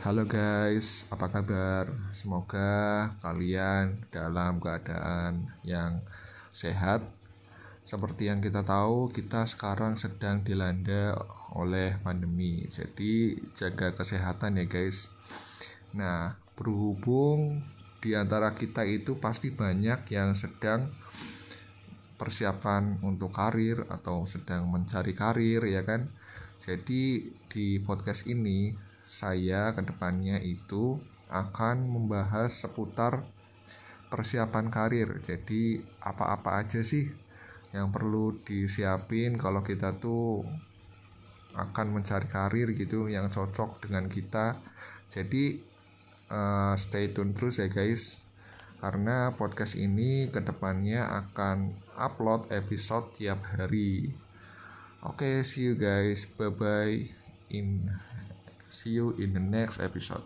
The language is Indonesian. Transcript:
Halo guys, apa kabar? Semoga kalian dalam keadaan yang sehat. Seperti yang kita tahu, kita sekarang sedang dilanda oleh pandemi. Jadi, jaga kesehatan ya guys. Nah, berhubung di antara kita itu pasti banyak yang sedang persiapan untuk karir atau sedang mencari karir ya kan. Jadi di podcast ini saya ke depannya itu akan membahas seputar persiapan karir. Jadi apa-apa aja sih yang perlu disiapin kalau kita tuh akan mencari karir gitu yang cocok dengan kita. Jadi uh, stay tune terus ya guys. Karena podcast ini ke depannya akan upload episode tiap hari. Oke, okay, see you guys. Bye bye in See you in the next episode.